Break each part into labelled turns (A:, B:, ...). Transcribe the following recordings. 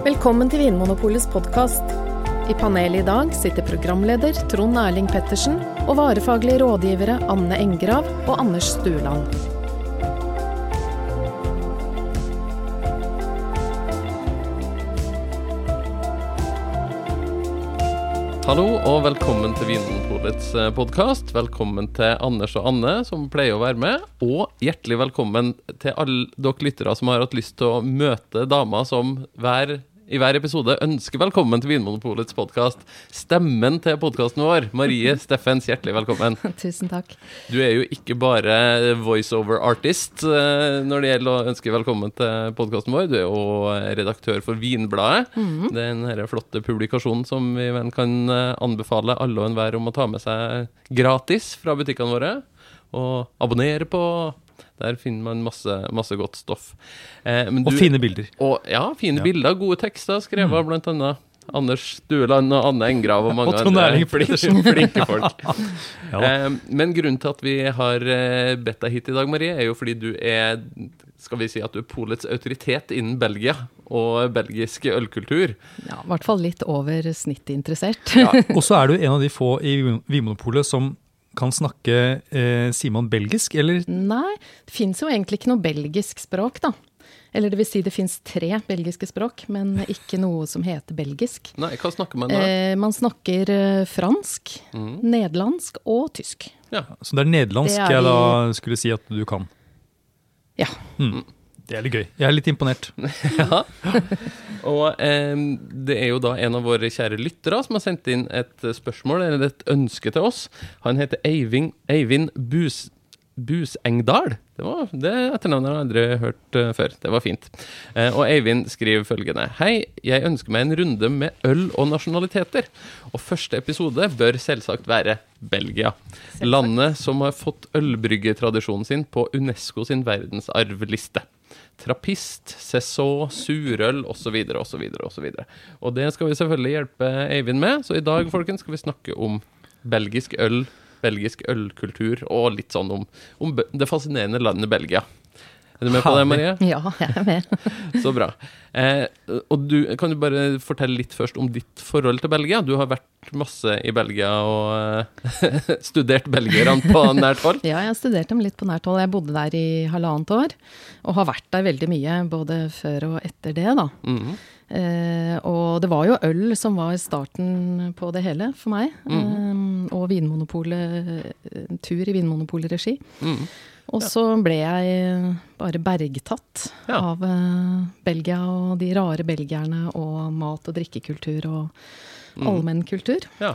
A: Velkommen til Vinmonopolets podkast. I panelet i dag sitter programleder Trond Erling Pettersen og varefaglige rådgivere Anne Engrav og Anders Stueland.
B: Hallo og velkommen til Vinmonopolets podkast. Velkommen til Anders og Anne, som pleier å være med. Og hjertelig velkommen til alle dere lyttere som har hatt lyst til å møte damer som hver i hver episode ønsker velkommen til Vinmonopolets podkast. Stemmen til podkasten vår, Marie Steffens, hjertelig velkommen.
A: Tusen takk.
B: Du er jo ikke bare voiceover artist eh, når det gjelder å ønske velkommen til podkasten vår. Du er jo redaktør for Vinbladet. Mm. Den flotte publikasjonen som vi vel kan eh, anbefale alle og enhver om å ta med seg gratis fra butikkene våre. Og abonnere på der finner man masse, masse godt stoff.
C: Eh, du, og fine bilder.
B: Og, ja, fine ja. bilder. Gode tekster skrevet av mm. blant annet Anders Stueland og Anne Engrav og mange
C: og andre flinke,
B: flinke folk. ja. eh, men grunnen til at vi har eh, bedt deg hit i dag, Marie, er jo fordi du er skal vi si at du er polets autoritet innen Belgia og belgisk ølkultur.
A: Ja, I hvert fall litt over snittet interessert.
C: ja, og så er du en av de få i Vinmonopolet som kan snakke eh, Simon belgisk, eller?
A: Nei, det fins jo egentlig ikke noe belgisk språk, da. Eller det vil si det fins tre belgiske språk, men ikke noe som heter belgisk.
B: Nei, Hva snakker man da?
A: Eh, man snakker eh, fransk, mm. nederlandsk og tysk.
C: Ja, Så det er nederlandsk det er jeg da skulle si at du kan?
A: Ja. Mm.
C: Det er litt gøy. Jeg er litt imponert.
B: ja. Og eh, det er jo da en av våre kjære lyttere som har sendt inn et spørsmål, eller et ønske til oss. Han heter Eivind, Eivind Bus, Busengdal. Det, var, det etternavnet har jeg aldri hørt uh, før. Det var fint. Eh, og Eivind skriver følgende. Hei, jeg ønsker meg en runde med øl og nasjonaliteter. Og første episode bør selvsagt være Belgia. Selvsagt. Landet som har fått ølbryggetradisjonen sin på UNESCO sin verdensarvliste trappist, cessau, surøl osv. osv. osv. Og det skal vi selvfølgelig hjelpe Eivind med, så i dag folkens, skal vi snakke om belgisk øl, belgisk ølkultur og litt sånn om, om det fascinerende landet Belgia. Er du med på det, Marie?
A: Ja, jeg er med.
B: Så bra. Eh, og du, Kan du bare fortelle litt først om ditt forhold til Belgia? Du har vært masse i Belgia og eh, studert belgierne på nært hold?
A: ja, jeg har studert dem litt på nært hold. Jeg bodde der i halvannet år. Og har vært der veldig mye, både før og etter det, da. Mm -hmm. eh, og det var jo øl som var starten på det hele for meg. Mm -hmm. og Vinmonopolet, tur i Vinmonopolregi. Mm -hmm. Og så ble jeg bare bergtatt ja. av uh, Belgia og de rare belgierne og mat- og drikkekultur og mm. allmennkultur.
C: Ja.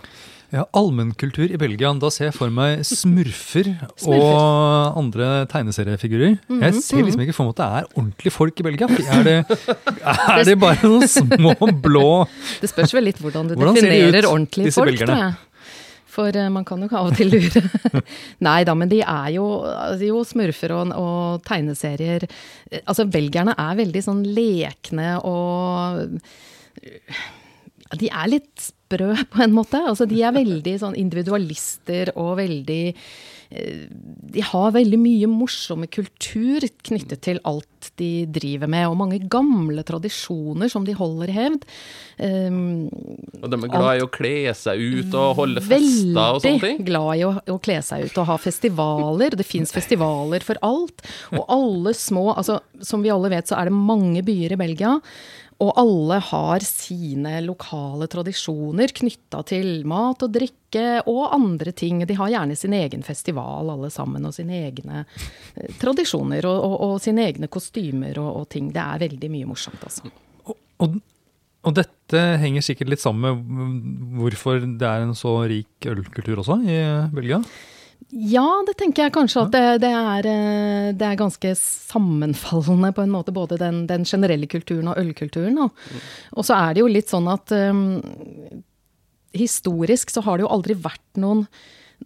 C: ja, allmennkultur i Belgia. Da ser jeg for meg smurfer, smurfer. og andre tegneseriefigurer. Mm -hmm. Jeg ser liksom ikke for meg at det er ordentlige folk i Belgia. Er det, er det bare noen små blå
A: Det spørs vel litt hvordan du hvordan definerer ordentlige folk, da jeg. For uh, man kan jo av og til lure. Nei da, men de er jo, altså, jo smurfer og, og, tegneserier. Altså, belgierne er veldig sånn lekne og De er litt sprø på en måte. Altså, de er veldig sånn individualister og veldig Eh, de har veldig mye morsomme kultur knyttet til alt de driver med, og mange gamle tradisjoner som de holder i hevd.
B: Um, og de er glad i å kle seg ut og holde fester og sånne ting?
A: Veldig glad i å, å, kle seg ut og ha festivaler. Det fins festivaler for alt. Og alle små altså Som vi alle vet, så er det mange byer i Belgia. Og alle har sine lokale tradisjoner knytta til mat og drikke og andre ting. De har gjerne sin egen festival alle sammen, og sine egne eh, tradisjoner og, og, og sine egne kostymer og, og, ting. Det er veldig mye morsomt, altså.
C: Og, og dette henger sikkert litt sammen med hvorfor det er en så rik ølkultur også i Belgia?
A: Ja, det tenker jeg kanskje at det, det, er, eh, det, er, ganske sammenfallende på en måte, både den, den generelle kulturen og ølkulturen. Mm. Og så er det jo litt sånn at um, historisk så har det jo aldri vært noen,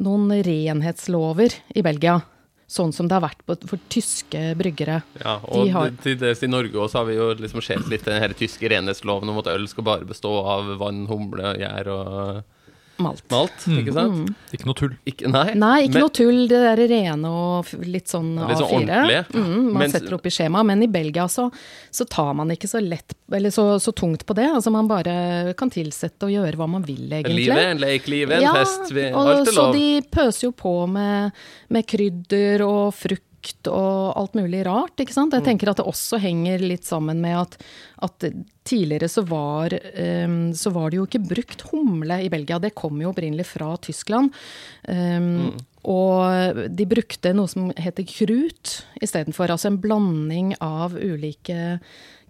A: noen renhetslover i Belgia. Sånn som det har vært på, for tyske bryggere.
B: Ja, og har... til dels i Norge også har vi jo liksom sett litt den her tyske renhetsloven om at øl skal bare bestå av vann, humle, gjær og
A: Malt.
B: Malt, mm. Ikke sant? Mm.
C: Ikke noe tull.
B: Ikke, nei.
A: nei, ikke men, noe tull. Det der rene og litt sånn
B: litt sånn A4.
A: Mm, man Mens, setter opp i skjema. Men i Belgia så, så tar man ikke så lett, eller så, så, tungt på det. Altså Man bare kan tilsette og gjøre hva man vil, egentlig.
B: Livet, en lek, livet, en
A: ja,
B: fest. Vi,
A: alt er lov. Så de pøser jo på med, med krydder og frukt og alt mulig rart. ikke sant? Jeg mm. tenker at det også henger litt sammen med at, at tidligere så var, um, så var, det jo ikke brukt humle i Belgia. Det kom jo opprinnelig fra Tyskland. Um, mm. Og de brukte noe som heter krut istedenfor. Altså en blanding av ulike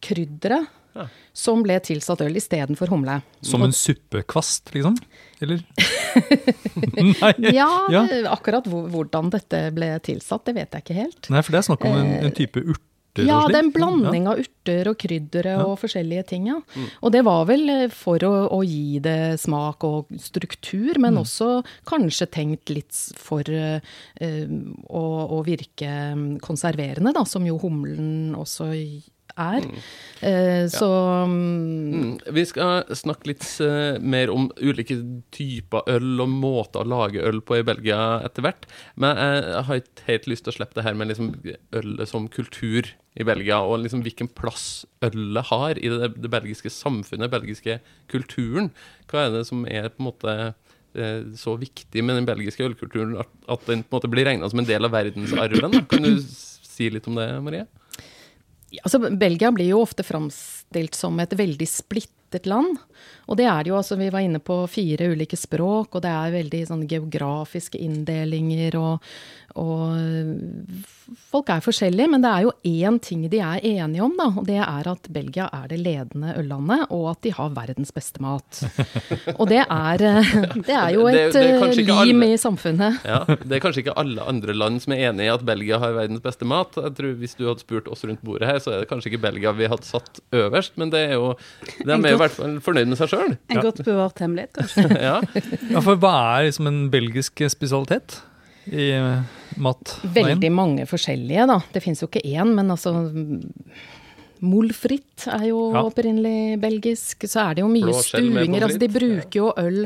A: kryddere ja. som ble tilsatt øl istedenfor humle.
C: Som en suppekvast, liksom? Eller?
A: Nei. Ja, ja, akkurat hvordan dette ble tilsatt, det vet jeg ikke helt.
C: Nei, for det er snakk om en, en type urter?
A: Ja, det er en blanding av urter og kryddere og forskjellige ting. ja. Mm. Og det var vel eh, for å, å, gi det smak og struktur, men mm. også kanskje tenkt litt for uh, å, å, virke mm, konserverende, da, som jo humlen også er. Mm. Eh, så
B: mm. mm. Vi skal snakke litt uh, mer om ulike typer øl og måter å lage øl på i Belgia etter hvert. Men jeg, jeg har ikke helt lyst til å slippe det her med liksom ølet som kultur i Belgia, og liksom hvilken plass ølet har i det, det belgiske samfunnet, den belgiske kulturen. Hva er det som er på en måte eh, så viktig med den belgiske ølkulturen at, at den på en måte blir regna som en del av verdensarven? Kan du si litt om det, Marie?
A: Altså, Belgia blir jo ofte framstilt som et veldig splittet land. Og det er jo, altså vi var inne på fire ulike språk, og det er veldig sånn geografiske inndelinger og og folk er forskjellige, men det er jo én ting de er enige om, da. Og det er at Belgia er det ledende øllandet, og at de har verdens beste mat. Og det er, det er jo et det, det lim alle, i samfunnet.
B: Ja, Det er kanskje ikke alle andre land som er enig i at Belgia har verdens beste mat. Jeg tror Hvis du hadde spurt oss rundt bordet her, så er det kanskje ikke Belgia vi hadde satt øverst, men det er jo De er i hvert fall fornøyd med seg sjøl.
D: En godt bevart hemmelighet, kanskje.
B: ja.
C: ja, for hva er liksom en belgisk spesialitet? i mat?
A: Veldig mange forskjellige, da. Det fins jo ikke én, men altså Molfritt er jo ja. opprinnelig belgisk. Så er det jo mye stuinger. Altså, de bruker jo øl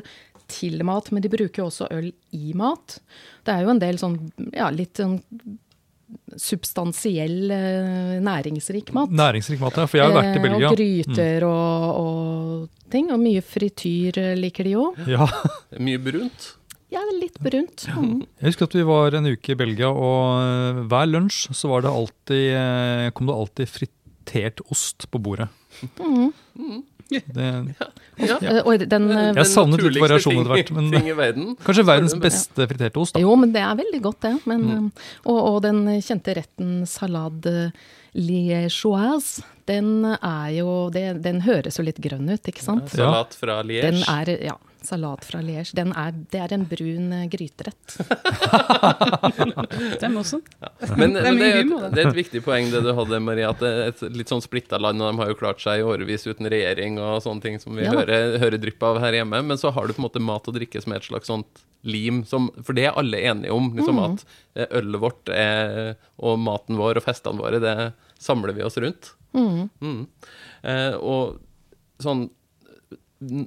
A: til mat, men de bruker jo også øl i mat. Det er jo en del sånn, ja, litt sånn substansiell, eh, næringsrik mat.
C: Næringsrik mat, ja. For jeg har vært i eh, Belgia.
A: Og gryter mm. og, og, ting. Og mye frityr eh, liker de òg.
C: Ja.
B: mye brunt.
A: Ja, litt brunt. Mm.
C: Jeg husker at vi var en uke i Belgia, og hver lunsj så var det alltid, kom det alltid fritert ost på bordet. Mm. Det,
B: ja. Ja.
A: Ja. Den,
C: jeg savnet litt variasjon etter hvert. Men kanskje verdens beste friterte ost. Da.
A: Jo, men det er veldig godt, det. Men, mm. og, og, den kjente retten salade liégeoise, den er jo det, Den høres jo litt grønn ut, ikke sant?
B: salat fra Liège.
A: Den er, ja salat fra Liège. det er en brun uh, gryterett.
D: det er morsomt. Ja.
B: Men, det, er det, er et, det er et viktig poeng det du hadde, Marie, at det er et litt sånn splitta land, og de har jo klart seg i årevis uten regjering og sånne ting som vi ja. hører, hører drypp av her hjemme. Men så har du på en måte mat og drikke som er et slags sånt lim, som, for det er alle enige om. liksom mm. At eh, ølet vårt er, og maten vår og festene våre, det samler vi oss rundt. Mm. Mm. Eh, og sånn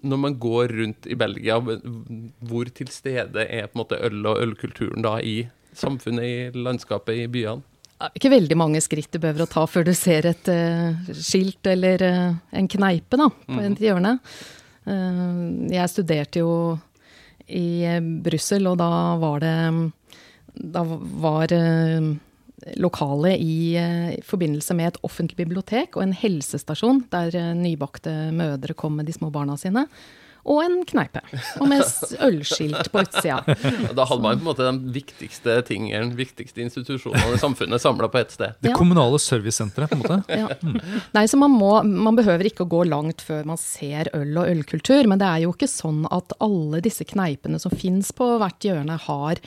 B: når man går rundt i Belgia, hvor til stede er på en måte øl og ølkulturen da i samfunnet, i landskapet, i byene?
A: Ikke veldig mange skritt du behøver å ta før du ser et uh, skilt eller uh, en kneipe da, på et mm. hjørne. Uh, jeg studerte jo i Brussel, og da var det Da var lokale i, i, forbindelse med et offentlig bibliotek og en helsestasjon der eh, nybakte mødre kom med de små barna sine. Og en kneipe. Og med ølskilt på utsida.
B: Da hadde man på en måte de viktigste tingene, de viktigste institusjonene i samfunnet samla på ett sted.
C: Det ja. kommunale servicesenteret, på en måte.
A: Ja. Mm. Nei, så man, må, man behøver ikke å gå langt før man ser øl og ølkultur. Men det er jo ikke sånn at alle disse kneipene som fins på hvert hjørne, har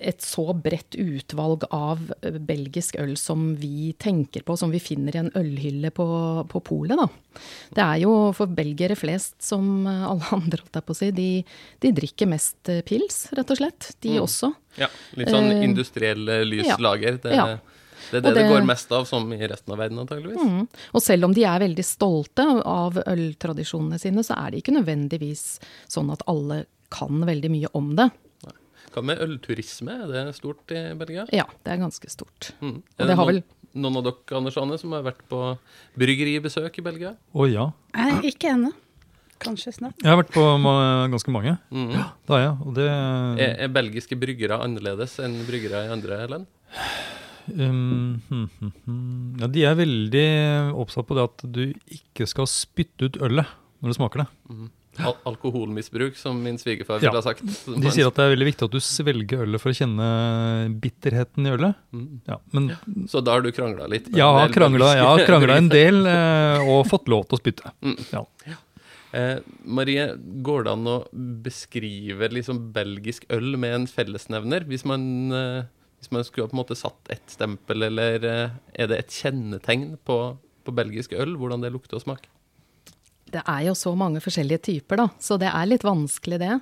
A: et så bredt utvalg av eh, belgisk øl som vi tenker på, som vi finner i en ølhylle på, på polet, da. Det er jo for belgere flest, som alle andre, holdt jeg på å si, de, de, drikker mest eh, pils, rett og slett. De mm. også.
B: Ja, litt sånn industrielle lyslager. Det, ja. Det er det, det, det går mest av, som i resten av verden, antageligvis. Mm.
A: Og selv om de er veldig stolte av øltradisjonene sine, så er det ikke nødvendigvis sånn at alle kan veldig mye om det.
B: Hva med ølturisme, er det stort i Belgia?
A: Ja, det er ganske stort.
B: Mm. Er det, det noen, vel... noen, av dere Anders Anne, som har vært på bryggeribesøk i Belgia?
C: Å ja.
D: Nei, ikke ennå. Kanskje snart.
C: Jeg har vært på ganske mange. Mm. Ja, det har jeg. Og det
B: er, er, belgiske bryggere annerledes enn bryggere i andre land? Um,
C: hmm, hmm, hmm. Ja, de er veldig oppsatt på det at du ikke skal spytte ut ølet når du smaker det. Mm.
B: Al alkoholmisbruk, som min svigerfar ville ha sagt.
C: De sier at det er veldig viktig at du svelger ølet for å kjenne bitterheten i ølet. Mm.
B: Ja, men, Så da har du krangla litt?
C: Ja, har krangla en del, eh, og fått lov til å spytte. Mm. Ja.
B: Eh, Marie, går det an å beskrive liksom belgisk øl med en fellesnevner? Hvis man, eh, hvis man skulle på en måte satt et stempel, eller eh, er det et kjennetegn på, på belgisk øl, hvordan det lukter og smaker?
A: Det er jo så mange forskjellige typer, da, så det er litt vanskelig, det.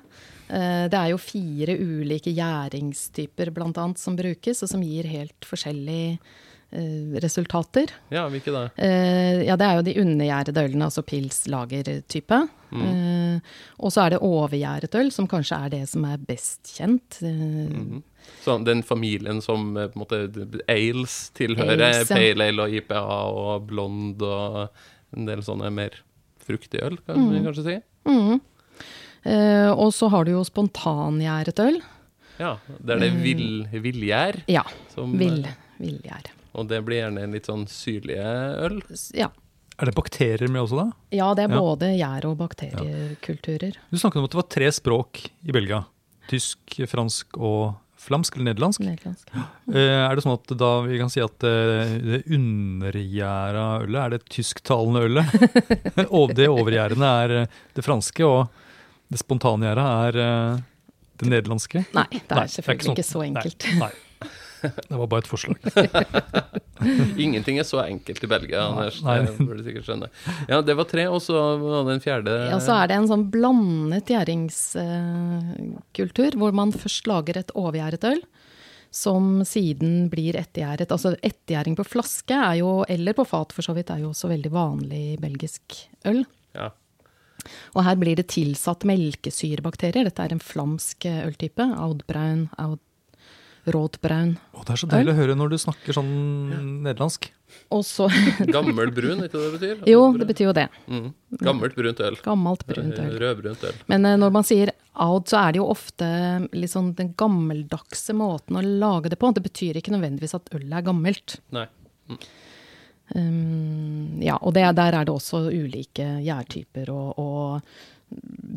A: Eh, det er jo fire ulike gjæringstyper annet som brukes, og som gir helt forskjellige eh, resultater.
B: Ja, hvilke da?
A: Eh, ja, det er jo de undergjærede ølene, altså pils lager-type. Mm. Og så er det overgjæret øl, som kanskje er det som er best kjent. Mm.
B: Så den familien som på en måte Ales tilhører, Ales, ja. Pale Ale og IPA og Blond og en del sånne mer fruktig øl, kan mm. vi kanskje si.
A: Mm. Eh, og så har du jo spontangjæret øl.
B: Ja, det er det eh, vill, villgjær?
A: Ja. Vill, villgjær.
B: Og det blir gjerne en litt sånn syrlige øl?
A: Ja.
C: Er det bakterier med også, da?
A: Ja, det er ja. både gjær- og bakteriekulturer.
C: Ja. Du snakket om at det var tre språk i Belgia. Tysk, fransk og Flamsk eller nederlandsk?
A: Nederlandsk.
C: Eh, er det sånn at da vi kan si at eh, det undergjæra ølet er det tysktalende ølet? og det overgjærende er eh, det franske, og det spontangjæra er det nederlandske?
A: Nei, det er Nei, selvfølgelig det er ikke, sånn. ikke, så enkelt. Nei. Nei.
C: Det var bare et forslag.
B: Ingenting er så enkelt i Belgia, Anders. Det burde du sikkert skjønne. Ja, det var tre, og så var det en fjerde
A: Ja, så er det en sånn blandet gjæringskultur, hvor man først lager et overgjæret øl. Som siden blir ettergjæret. Altså ettergjæring på flaske er jo, eller på fat for så vidt, er jo også veldig vanlig belgisk øl. Ja. Og her blir det tilsatt melkesyrebakterier. Dette er en flamsk øltype. Audbraun, aud rådbraun
C: oh, Det er så deilig å høre når du snakker sånn ja. nederlandsk.
B: Gammel brun, ikke det det betyr?
A: Jo, det betyr jo det.
B: Mm. Gammelt brunt øl.
A: Gammelt brunt øl.
B: Rødbrunt øl.
A: Men uh, når man sier out, så er det jo ofte liksom den gammeldagse måten å lage det på. Det betyr ikke nødvendigvis at ølet er gammelt.
B: Nei. Mm.
A: Um, ja, og det, der er det også ulike gjærtyper og, og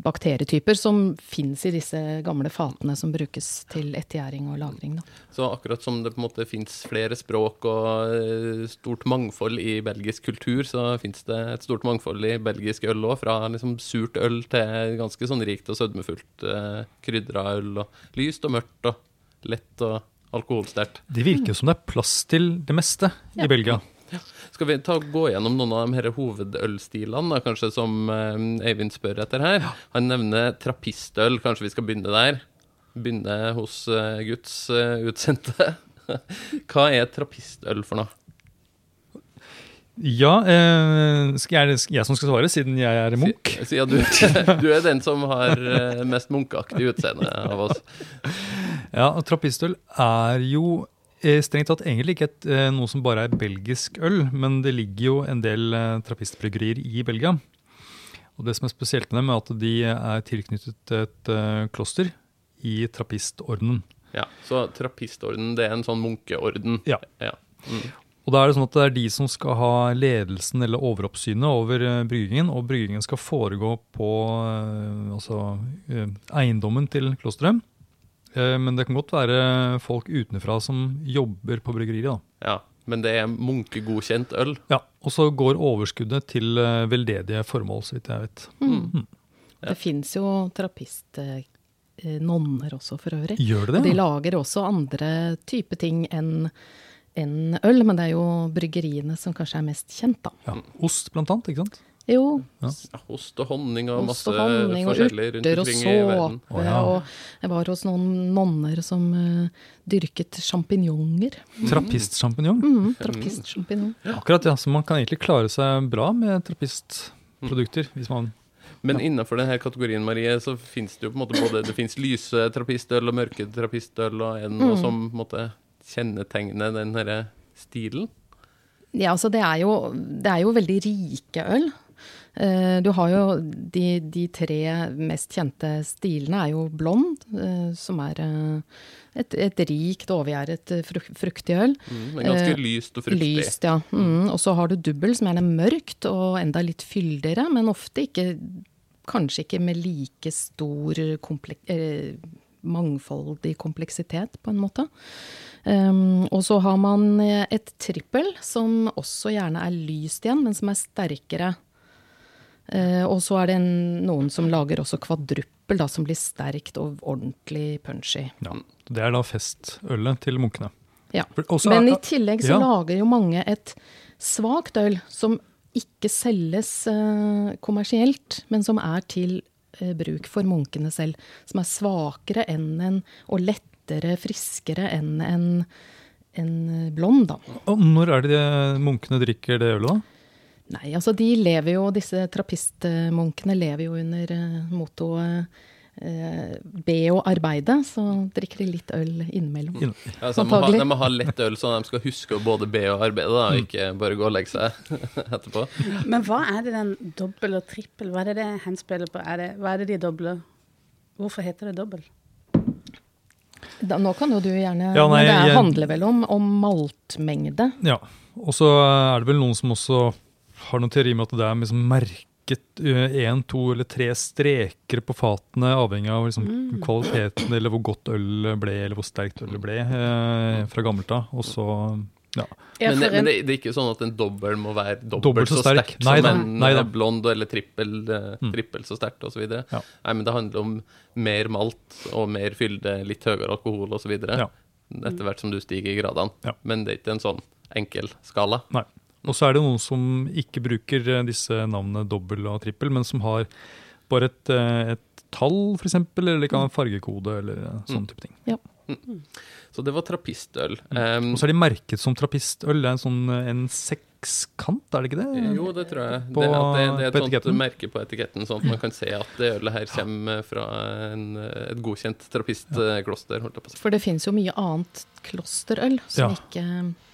A: bakterietyper som fins i disse gamle fatene som brukes til ettergjæring og lagring. Da.
B: Så akkurat som det på en måte fins flere språk og eh, stort mangfold i belgisk kultur, så fins det et stort mangfold i belgisk øl òg, fra liksom surt øl til ganske sånn rikt og sødmefullt eh, krydra øl, og lyst og mørkt og lett og alkoholsterkt.
C: Det virker som det er plass til det meste ja. i Belgia.
B: Ja. Skal vi ta, gå gjennom noen av de her hovedølstilene, da, kanskje, som uh, Eivind spør etter her? Han nevner trappistøl. Kanskje vi skal begynne der? Begynne hos uh, Guds uh, utsendte. Hva er trappistøl for noe?
C: Ja, eh, er det jeg som skal svare, siden jeg er munk?
B: Ja, du, du, er den som har mest munkeaktig utseende av oss.
C: Ja, og trappistøl er jo Eh, strengt tatt egentlig ikke et, eh, noe som bare er belgisk øl, men det ligger jo en del eh, trappistbryggerier i Belgia. Og Det som er spesielt med dem, er at de er tilknyttet et kloster i trappistordenen.
B: Ja, Så trappistordenen det er en sånn munkeorden?
C: Ja. ja. Mm. Og da er Det sånn at det er de som skal ha ledelsen eller overoppsynet over bryggingen, og bryggingen skal foregå på altså, eiendommen til klosteret. Eh, men det kan godt være folk utenfra som jobber på bryggeriet.
B: Ja, Men det er munkegodkjent øl?
C: Ja, og så går overskuddet til eh, veldedige formål, så vidt jeg vet. Mm.
A: Mm. Ja. Det fins jo trappistnonner også, for øvrig.
C: Gjør det det?
A: Og de lager også andre typer ting enn enn øl, men det er jo bryggeriene som kanskje er mest kjent, da.
C: Ja, Ost blant annet, ikke sant?
A: Jo.
B: Ja. Ost og honning og masse og honning, forskjellig rundt omkring i verden.
A: Og såpe. Og jeg var hos noen nonner som uh, dyrket sjampinjonger.
C: Mm. Trappistsjampinjong?
A: Mm, trappistsjampinjong.
C: Ja. Akkurat, ja. Så man kan egentlig klare seg bra med trappistprodukter. hvis man
B: Men ja. innenfor denne kategorien Marie, så finnes det jo på en måte både det finnes lyse trappistøl og mørke trappistøl, og en mm. som på en måte kjennetegner den denne stilen?
A: Ja, altså det er jo, det er jo veldig rike øl. Eh, du har jo de, de, tre mest kjente stilene er jo blond, eh, som er eh, et, et rikt, overgjæret fruktig øl.
B: Mm, men ganske lyst og fruktig.
A: Lyst, ja. Mm, og så har du dubbel, som gjerne er mørkt og enda litt fyldigere, men ofte ikke Kanskje ikke med like stor komplek eh, mangfoldig kompleksitet, på en måte. Um, og så har man et trippel, som også gjerne er lyst igjen, men som er sterkere. Uh, og så er det en, noen som lager også kvadruppel, da, som blir sterkt og ordentlig punchy.
C: Ja, Det er da festølet til munkene.
A: Ja. Men i tillegg så ja. lager jo mange et svakt øl som ikke selges eh, kommersielt, men som er til eh, bruk for munkene selv. Som er svakere enn en, og lettere, friskere enn en, en blond, da.
C: Og når er det munkene drikker det ølet, da?
A: Nei, altså de lever jo, disse trappistmunkene lever jo under uh, mottoet eh, be og arbeide, så drikker de litt øl innimellom.
B: Ja, så de må, ha, de må, ha, lett øl, så de skal huske å både be og arbeide, da, og mm. ikke bare gå og legge seg etterpå.
D: Men hva er det den dobbel og trippel, hva er det det henspiller på? Er det, hva er det de dobler? Hvorfor heter det dobbel?
A: Da, nå kan jo du gjerne ja, nei, Men det handler vel om, om maltmengde?
C: Ja. Og så er det vel noen som også har noen teori med at det er liksom merket én, eh, to eller tre streker på fatene, avhengig av liksom mm. kvaliteten eller hvor godt øl ble, eller hvor sterkt øl ble eh, fra gammelt av. Og så ja.
B: Men, det, men det, det, er ikke sånn at en dobbel må være dobbelt, så sterk, sterk nei, som en nei, blond eller trippel, eh, mm. trippel så sterkt osv. Ja. Nei, men det handler om mer malt og mer fylde, litt høyere alkohol osv. Ja. Etter hvert som du stiger i gradene. Ja. Men det er ikke en sånn enkel skala.
C: Nei. Og så er det noen som ikke bruker eh, disse navnene dobbel og trippel, men som har bare et, eh, et tall, f.eks., eller kan ha en fargekode, eller sånn type ting. Ja.
B: Mm. Så det var trappistøl.
C: Mm. Um, og så er de merket som trappistøl. Det er en sånn en sekskant, er det ikke det?
B: Jo, det tror jeg. På, det, det, det, er et sånt merke på etiketten, sånn at man kan se at det ølet her kommer fra en, et godkjent trappistkloster.
A: For det finnes jo mye annet klosterøl som ja. ikke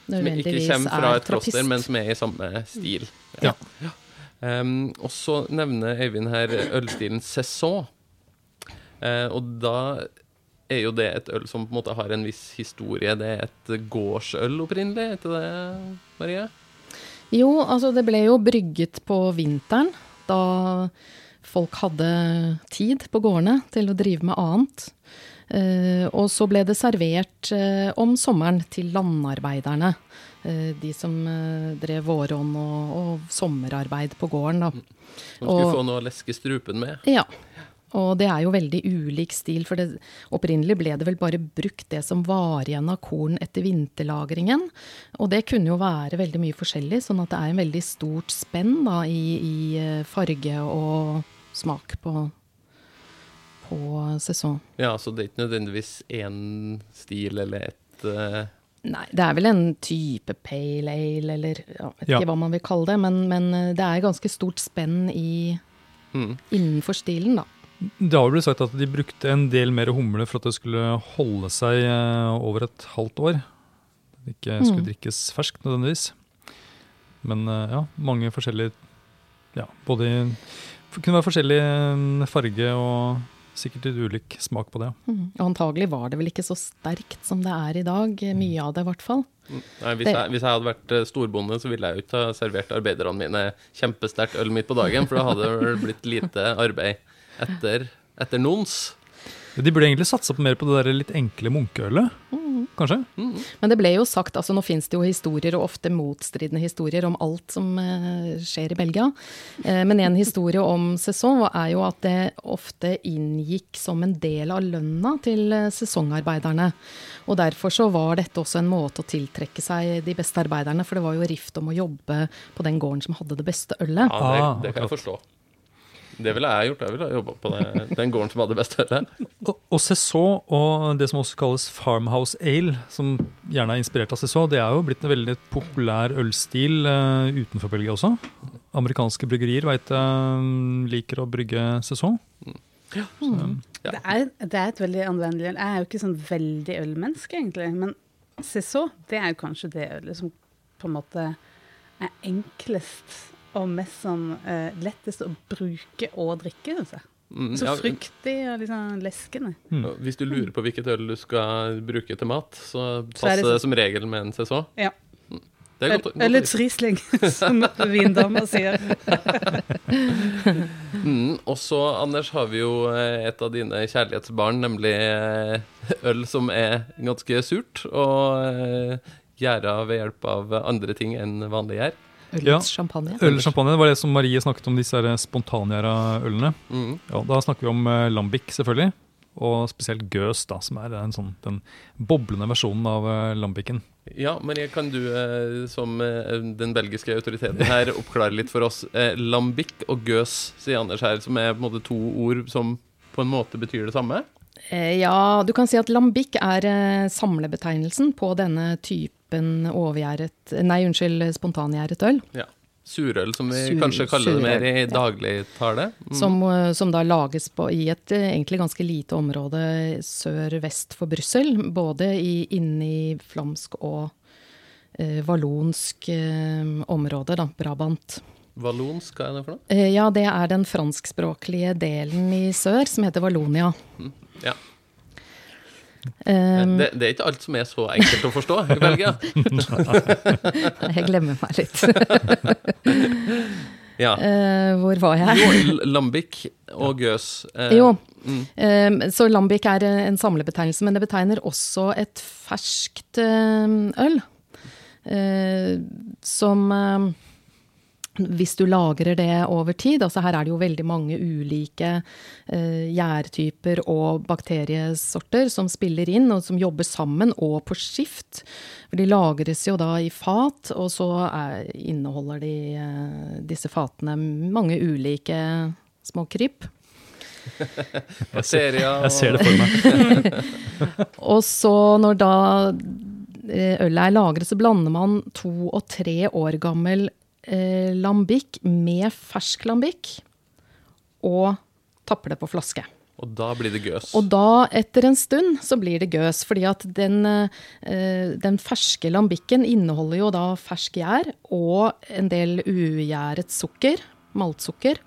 B: som ikke kommer fra et kloster, men som er i samme stil. Ja. ja. Um, og så nevner Øyvind her ølstilen Saison. Uh, og da er jo det et øl som på en måte har en viss historie. Det er et gårdsøl opprinnelig, er ikke det, Marie?
A: Jo, altså det ble jo brygget på vinteren, da folk hadde tid på gårdene til å drive med annet. Eh, og så ble det servert eh, om sommeren til landarbeiderne. Eh, de som drev våronn og, og, sommerarbeid på gården. Da.
B: Man skulle og, få noe å leske strupen med?
A: Ja. Og det er jo veldig ulik stil, for det, opprinnelig ble det vel bare brukt det som var igjen av korn etter vinterlagringen. Og det kunne jo være veldig mye forskjellig, sånn at det er en veldig stort spenn da, i, i farge og smak på på sesong.
B: Ja, så det er ikke nødvendigvis én stil eller ett uh...
A: Nei, det er vel en type pale ale, eller jeg vet ikke hva man vil kalle det. Men, men, eh, det er ganske stort spenn i, mm. innenfor stilen, da.
C: Det har jo blitt sagt at de brukte en del mer humle for at det skulle holde seg eh, over et halvt år. Det ikke skulle mm. drikkes ferskt nødvendigvis. Men ja, mange forskjellige Ja, både Det kunne være forskjellig farge og sikkert litt ulik smak på det.
A: Mm. Og antagelig var det vel ikke så sterkt som det er i dag. Mye av det, i hvert fall.
B: Mm. Nei, hvis, jeg, hvis, jeg, hadde vært eh, storbonde, så ville jeg jo ikke ha servert arbeiderne mine kjempesterkt øl midt på dagen, for da hadde det blitt lite arbeid etter, etter nons.
C: De burde egentlig satsa mer på det der litt enkle munkeølet. Mm. Kanskje?
A: Mm. Men det ble jo sagt, altså nå finnes det jo historier, og ofte motstridende historier, om alt som eh, skjer i Belgia. Eh, men en historie om sesong er jo at det ofte inngikk som en del av lønna til sesongarbeiderne. Og derfor så var dette også en måte å tiltrekke seg de beste arbeiderne, for det var jo rift om å jobbe på den gården som hadde det beste ølet.
B: Ja, det, det kan jeg forstå. Det ville jeg gjort. Jeg ville jobba på det, den gården som hadde best øl.
C: Og, og Cézot og det som også kalles Farmhouse Ale, som gjerne er inspirert av Cézot, det er jo blitt en veldig populær ølstil uh, utenfor Belgia også. amerikanske bryggerier veit jeg liker å brygge Cézot.
D: Mm. Ja. Mm. Det, er, det, er, et veldig anvendelig øl. Jeg er jo ikke sånn veldig ølmenneske, egentlig. Men Cézot, det er jo kanskje det ølet som på en måte er enklest og mest sånn uh, lettest å bruke og drikke, syns jeg. Mm, så fryktig og liksom leskende.
B: Mm. Hvis du lurer på hvilket øl du skal bruke til mat, så passer det, som regel med en CSO.
D: Ja. Eller et Riesling, som vindama sier.
B: mm, og så, Anders, har vi jo eh, et av dine kjærlighetsbarn, nemlig eh, øl som er ganske surt, og gjæra ved hjelp av andre ting enn vanlig gjær.
A: Ølets ja, champagne.
C: Ølets champagne var det som Marie snakket om, disse spontangjæra ølene. Mm. Ja, da snakker vi om uh, lambic, selvfølgelig. Og spesielt gøs, da, som er sånn, den boblende versjonen av uh, lambicen.
B: Ja, Marie, kan du uh, som den belgiske autoriteten her oppklare litt for oss? lambic og gøs, sier Anders her, som er på en måte to ord som på en måte betyr det samme?
A: Ja, du kan si at lambic er samlebetegnelsen på denne type typen overgjæret Nei, unnskyld, spontangjæret øl.
B: Ja. Surøl, som vi Sur, kanskje kaller surøl, det mer i dagligtale.
A: Mm. Som, eh, som, da lages på, i et eh, egentlig ganske lite område sør-vest for Brussel. Både i, inni flamsk og eh, vallonsk eh, område, da, Brabant.
B: Vallonsk, hva er det for noe?
A: Eh, ja, det er den franskspråklige delen i sør, som heter Vallonia. Mm.
B: Ja. Um, det, det, er ikke alt som er så enkelt å forstå i Belgia.
A: jeg glemmer meg litt. ja. Uh, hvor var jeg?
B: Jo, Lambik og gøs.
A: Uh, jo. Mm. Um, så Lambik er en samlebetegnelse, men det betegner også et ferskt uh, øl. som hvis du lagrer det over tid altså Her er det jo veldig mange ulike eh, gjærtyper og bakteriesorter som spiller inn, og som jobber sammen og på skift. For de lagres jo da i fat, og så er, inneholder de, eh, disse fatene mange ulike små kryp.
C: jeg, ser, jeg ser det for meg.
A: og så når da eh, ølet er lagret, så blander man to og tre år gammel eh, lambikk med fersk lambikk og tapper det på flaske.
B: Og da blir det gøs?
A: Og da, etter en stund, så blir det gøs. Fordi at den, eh, den ferske lambikken inneholder jo da fersk gjær og en del ugjæret sukker, maltsukker,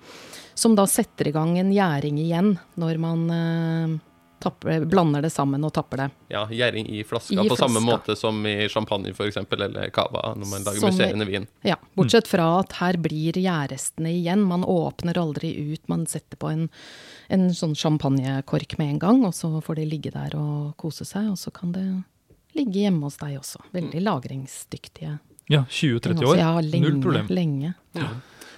A: som da setter i gang en gjæring igjen når man eh, tapper, blander det sammen og tapper det.
B: Ja, gjæring i flaska, I på flaska. samme måte som i champagne f.eks., eller cava når man lager musserende vin.
A: Ja, bortsett fra at her blir gjærrestene igjen. Man åpner aldri ut, man setter på en, en sånn champagnekork med en gang, og så får det ligge der og kose seg, og så kan det ligge hjemme hos deg også. Veldig lagringsdyktige.
C: Ja, 20-30 år.
A: Ja, lenge,
C: Null problem.
A: Lenge. Ja.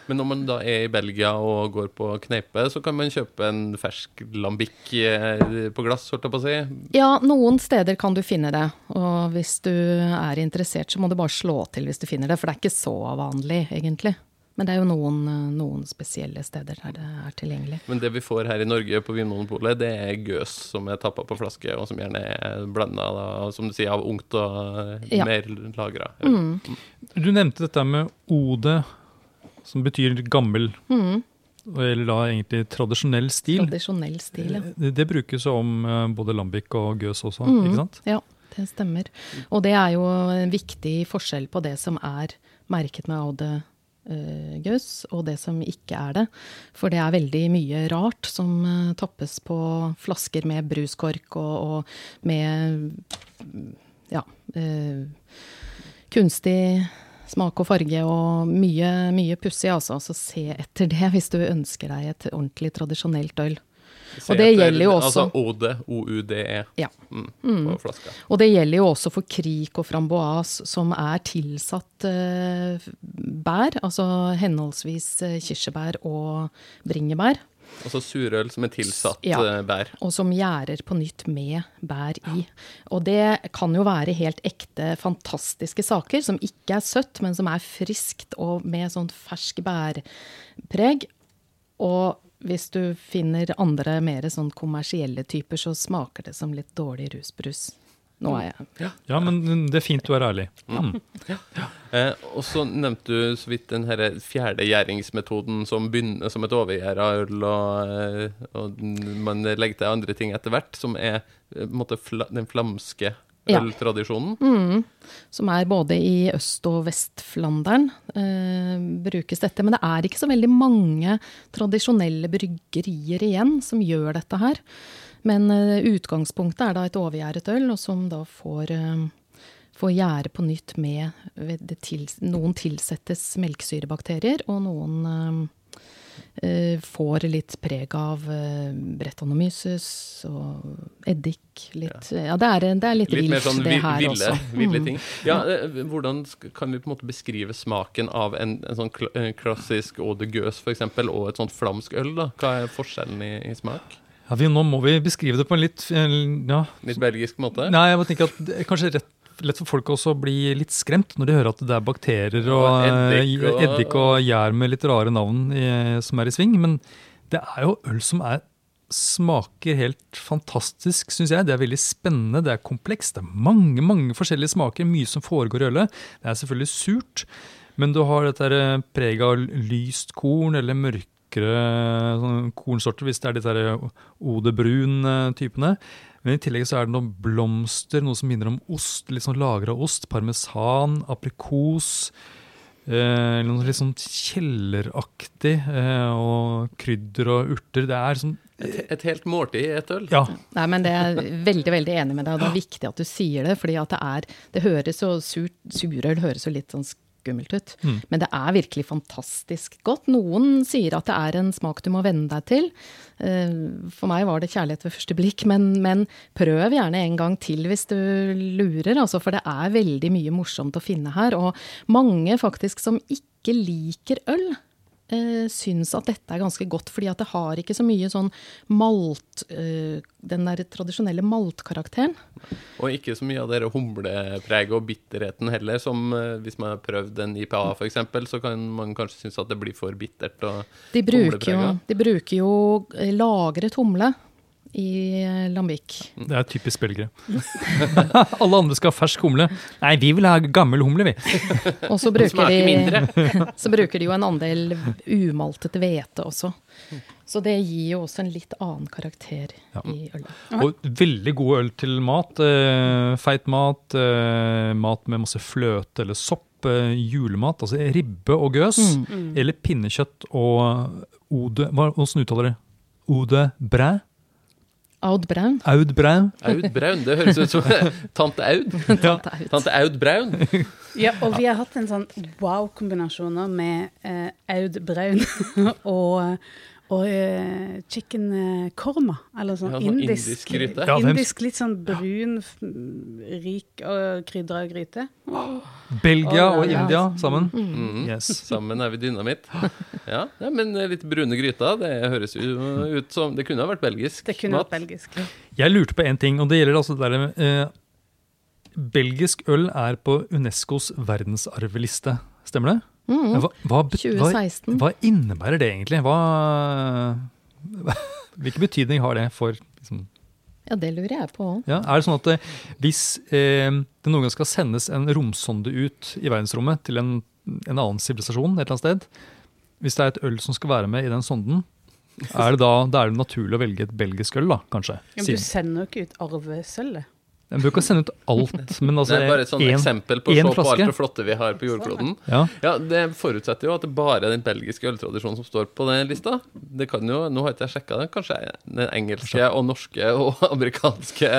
B: Men når man da er i Belgia og går på kneipe, så kan man kjøpe en fersk lambic eh, på glass, holdt jeg på å si?
A: Ja, noen steder kan du finne det. Og hvis du er interessert, så må du bare slå til hvis du finner det. For det er ikke så vanlig, egentlig. Men det er jo noen, noen, spesielle steder der det er tilgjengelig.
B: Men det vi får her i Norge på Vinmonopolet, det er gøs som er tappa på flaske, og som gjerne er blanda som du sier, av ungt og ja. mer lagra. Mm.
C: Du nevnte dette med Ode som betyr gammel. Mm. Eller da egentlig tradisjonell stil.
A: Tradisjonell stil, ja.
C: Det, det brukes om uh, både Lambik og gøs også, mm. ikke sant?
A: Ja, det stemmer. Og det er jo en viktig forskjell på det som er merket med Aude uh, gøs, og det som ikke er det. For det er veldig mye rart som tappes på flasker med bruskork og, og med ja, kunstig smak og farge og mye, mye pussig, altså. Så se etter det hvis du ønsker deg et ordentlig tradisjonelt øl. Se og det etter, gjelder jo også
B: Altså OD, OUDE,
A: ja.
B: mm, på mm.
A: Og det gjelder jo også for krik og framboise, som er tilsatt uh, bær, altså henholdsvis uh, kirsebær og bringebær.
B: Altså surøl som er tilsatt ja, eh, bær.
A: Og som gjærer på nytt med bær i. Og det kan jo være helt ekte, fantastiske saker som ikke er søtt, men som er friskt og med sånn fersk bærpreg. Og hvis du finner andre mer sånn kommersielle typer, så smaker det som litt dårlig rusbrus Nå er jeg
C: Ja, ja men det er fint du er ærlig. Mm.
B: Ja. Eh, og så nevnte du så vidt den her fjerde gjæringsmetoden som begynner som et overgjæra øl, og, eh, og, man legger til andre ting etter hvert, som er eh, måte, fla, den flamske øltradisjonen.
A: Ja. Mm, som er både i Øst- og Vest-Flandern eh, brukes dette. Men det er ikke så veldig mange tradisjonelle bryggerier igjen som gjør dette her. Men eh, utgangspunktet er da et overgjæret øl, og som da får, eh, får gjære på nytt med til, Noen tilsettes melkesyrebakterier, og noen eh, får litt preg av Brettanomyces og eddik. Litt, ja. ja det, er, det, er, litt, litt vilt, sånn, det her ville, også.
B: Ville mm. ting. Ja, hvordan kan vi på en måte beskrive smaken av en, en sånn kl klassisk eau de gueuse f.eks., og et sånt flamsk øl? da? Hva er forskjellen i, i smak?
C: Ja, vi, Nå må vi beskrive det på en litt ja.
B: Litt belgisk måte?
C: Nei, jeg må tenke at det er kanskje rett lett for folk også å bli litt skremt når de hører at det er bakterier og, og eddik, og, eddik og gjær med litt rare navn i, som er i sving. Men det er jo øl som er, smaker helt fantastisk, syns jeg. Det er veldig spennende, det er komplekst. Det er mange mange forskjellige smaker, mye som foregår i ølet. Det er selvfølgelig surt, men du har dette preget av lyst korn eller mørke sånn kornsorter, hvis det er de Ode Brun-typene. Men i tillegg så er det noen blomster, noe som minner om ost. Litt sånn lagra ost. Parmesan, aprikos. Eh, noe litt sånn kjelleraktig. Eh, og krydder og urter. Det er sånn
B: et, et, helt måltid i et øl?
C: Ja.
A: Nei, men det er veldig veldig enig med deg. og Det er viktig at du sier det. fordi at det er Det høres så surt Surøl høres jo litt sånn skummelt ut. Mm. Men det er virkelig fantastisk godt. Noen sier at det er en smak du må venne deg til. Eh, for meg var det kjærlighet ved første blikk, men, men prøv gjerne en gang til hvis du lurer, altså, for det er veldig mye morsomt å finne her. Og mange faktisk som ikke liker øl, eh, syns at dette er ganske godt, fordi at det har ikke så mye sånn malt eh, Den der tradisjonelle maltkarakteren.
B: Og ikke så mye av det humlepreget og bitterheten heller, som eh, hvis man har prøvd en IPA f.eks., så kan man kanskje synes at det blir for bittert og
A: de bruker jo, de bruker jo eh, lagret humle i Lambik.
C: Det er typisk belgere. Alle andre skal ha fersk humle. Nei, vi vil ha gammel humle, vi.
A: Og så bruker, de, så bruker de jo en andel umaltet hvete også. Så det gir jo også en litt annen karakter ja. i ølet.
C: Og veldig god øl til mat. Eh, feit mat, eh, mat med masse fløte eller sopp. Julemat, altså ribbe og gøs. Mm. Eller pinnekjøtt og ode Hvordan uttaler det? Ode bræ?
A: Aud Braun.
C: Aud Braun.
B: Aud Braun, Det høres ut som tante Aud. Tante Aud, Tante Aud Braun.
D: Ja, og vi har hatt en sånn wow-kombinasjoner med eh, Aud Braun og og uh, chicken uh, korma, eller sånn, ja, sånn indisk, indisk gryte. Ja, indisk, litt sånn brun, rik og krydra gryte.
C: Oh. Belgia og, og India sammen.
B: Mm. Yes. Sammen er vi dynamitt. Ja, ja, men litt brune gryter, det høres jo ut som Det kunne ha vært belgisk.
D: Det kunne mat. vært belgisk.
C: Jeg lurte på én ting, og det gjelder altså det derre uh, Belgisk øl er på Unescos verdensarveliste, stemmer det?
A: Mm.
C: Hva, hva, hva, hva, innebærer det egentlig? hvilken betydning har det for liksom,
A: Ja, det lurer jeg på òg.
C: Ja, er det sånn at eh, hvis eh, det noen gang skal sendes en romsonde ut i verdensrommet til en, en annen sivilisasjon et eller annet sted, hvis det er et øl som skal være med i den sonden, er det da, da er det naturlig å velge et belgisk øl, da, kanskje?
D: Ja, men du sender jo ikke ut arvesølvet.
C: En bør ikke sende ut alt, men altså
B: Det er bare et sånt en, eksempel på å se på alt det flotte vi har på jordkloden.
C: Ja.
B: ja. Det forutsetter jo at det bare er den belgiske øltradisjonen som står på den lista. Det kan jo, Nå har ikke jeg sjekka det, kanskje den engelske og norske og amerikanske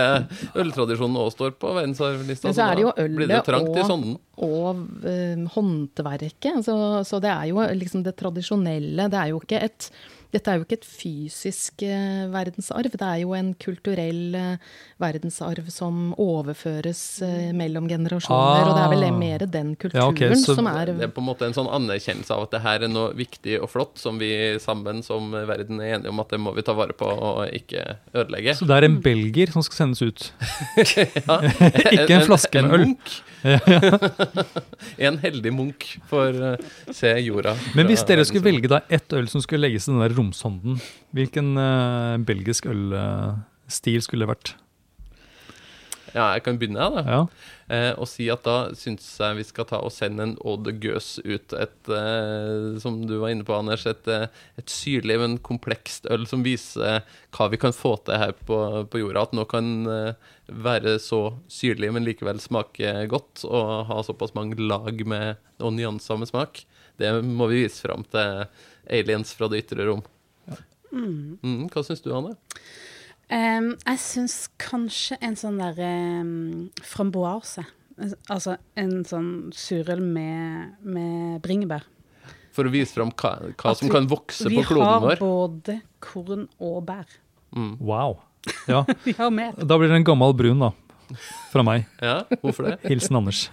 B: øltradisjonen òg står på verdensarvlista.
A: Men så er det jo ølet og, og uh, håndverket. Så, så det er jo liksom det tradisjonelle. Det er jo ikke et dette er jo ikke et fysisk eh, verdensarv, det er jo en kulturell eh, verdensarv som overføres eh, mellom generasjoner. Ah. Og det er vel ah. mer den kulturen ja, okay, som er
B: Det er på en måte en sånn anerkjennelse av at det her er noe viktig og flott som vi sammen som verden er enige om at det må vi ta vare på og ikke ødelegge.
C: Så det er en belger som skal sendes ut? ja, ikke en, en flaske med øl? Munk.
B: en heldig munk får uh, se jorda.
C: Men hvis dere skulle velge da ett øl som skulle legges i den der romsonden, hvilken uh, belgisk ølstil uh, skulle det vært?
B: Ja, jeg kan begynne, jeg, da. Ja. Eh, og si at da syns jeg vi skal ta og sende en Odd Gøs ut. Et, eh, som du var inne på, Anders, et, eh, et syrlig, men komplekst øl som viser hva vi kan få til her på, på jorda. At noe kan være så syrlig, men likevel smake godt, og ha såpass mange lag med, og nyanser med smak. Det må vi vise fram til aliens fra det ytre rom. Ja. Mm. Mm, hva syns du, Anne?
D: Um, jeg syns kanskje en sånn derre um, framboise. Altså en sånn surøl med, med bringebær.
B: For å vise fram hva, hva som vi, kan vokse på kloden vår?
D: Vi har både korn og bær.
C: Mm. Wow. Ja.
D: vi har mer.
C: Da blir det en gammel brun, da. Fra meg.
B: Ja, hvorfor det?
C: Hilsen Anders.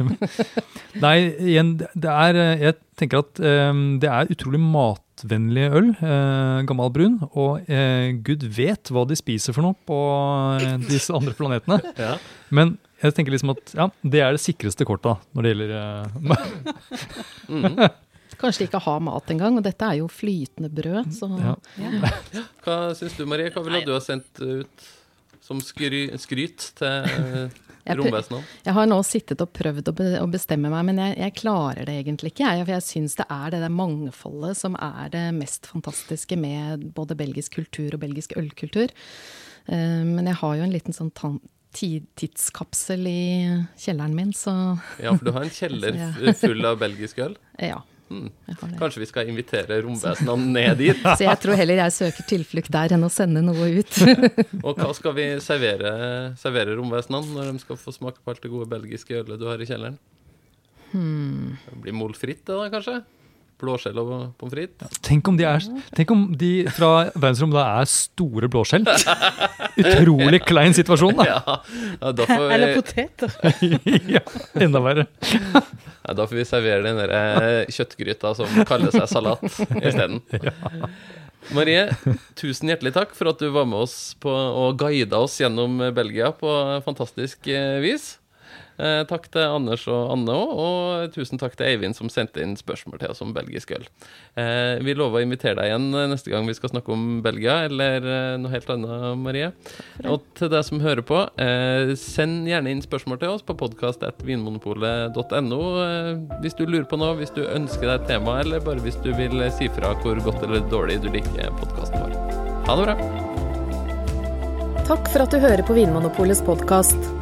C: Nei, igjen, det er Jeg tenker at um, det er utrolig matvennlig øl, Uh, gammel brun. Og uh, gud vet hva de spiser for noe på uh, disse andre planetene. ja. Men jeg tenker liksom at ja, det er det sikreste kortet når det gjelder uh,
A: mm. Kanskje de ikke har mat engang, og dette er jo flytende brød. Så. Ja.
B: Ja. Hva syns du Marie, hva ville du ha sendt ut som skry skryt til romvesenet?
A: Jeg har nå sittet og prøvd å, be å bestemme meg, men jeg, jeg, klarer det egentlig ikke. Jeg, for jeg syns det er det der mangfoldet som er det mest fantastiske med både belgisk kultur og belgisk ølkultur. Uh, men jeg har jo en liten sånn tidskapsel i kjelleren min, så
B: Ja, for du har en kjeller full av belgisk øl?
A: Ja.
B: Hmm. Kanskje vi skal invitere romvesenene ned dit?
A: Så jeg tror heller jeg søker tilflukt der enn å sende noe ut.
B: og hva skal vi servere, servere romvesenene når de skal få smake på alt det gode belgiske ølet du har i kjelleren? Hmm. Det blir molfritt, da, kanskje? Blåskjell og pommes frites.
C: Ja, tenk, om de er, tenk om de fra verdensrommet da er store blåskjell. Utrolig klein situasjon, da.
B: Ja, ja, da vi...
D: Eller poteter.
C: ja, enda verre.
B: Ja, da får vi servere den der eh, kjøttgryta som kaller seg salat isteden. Ja. Marie, tusen hjertelig takk for at du var med oss på, og guida oss gjennom Belgia på fantastisk eh, vis. Eh, takk til Anders og Anne òg, og tusen takk til Eivind som sendte inn spørsmål til oss om belgisk øl. Eh, vi lover å invitere deg igjen eh, neste gang vi skal snakke om Belgia, eller eh, noe helt annet, Marie. Og til deg som hører på, eh, send gjerne inn spørsmål til oss på podkast.vinmonopolet.no eh, hvis du lurer på noe, hvis du ønsker deg et tema, eller bare hvis du vil si fra hvor godt eller dårlig du liker podkasten vår. Ha det bra.
A: Takk for at du hører på Vinmonopolets podkast.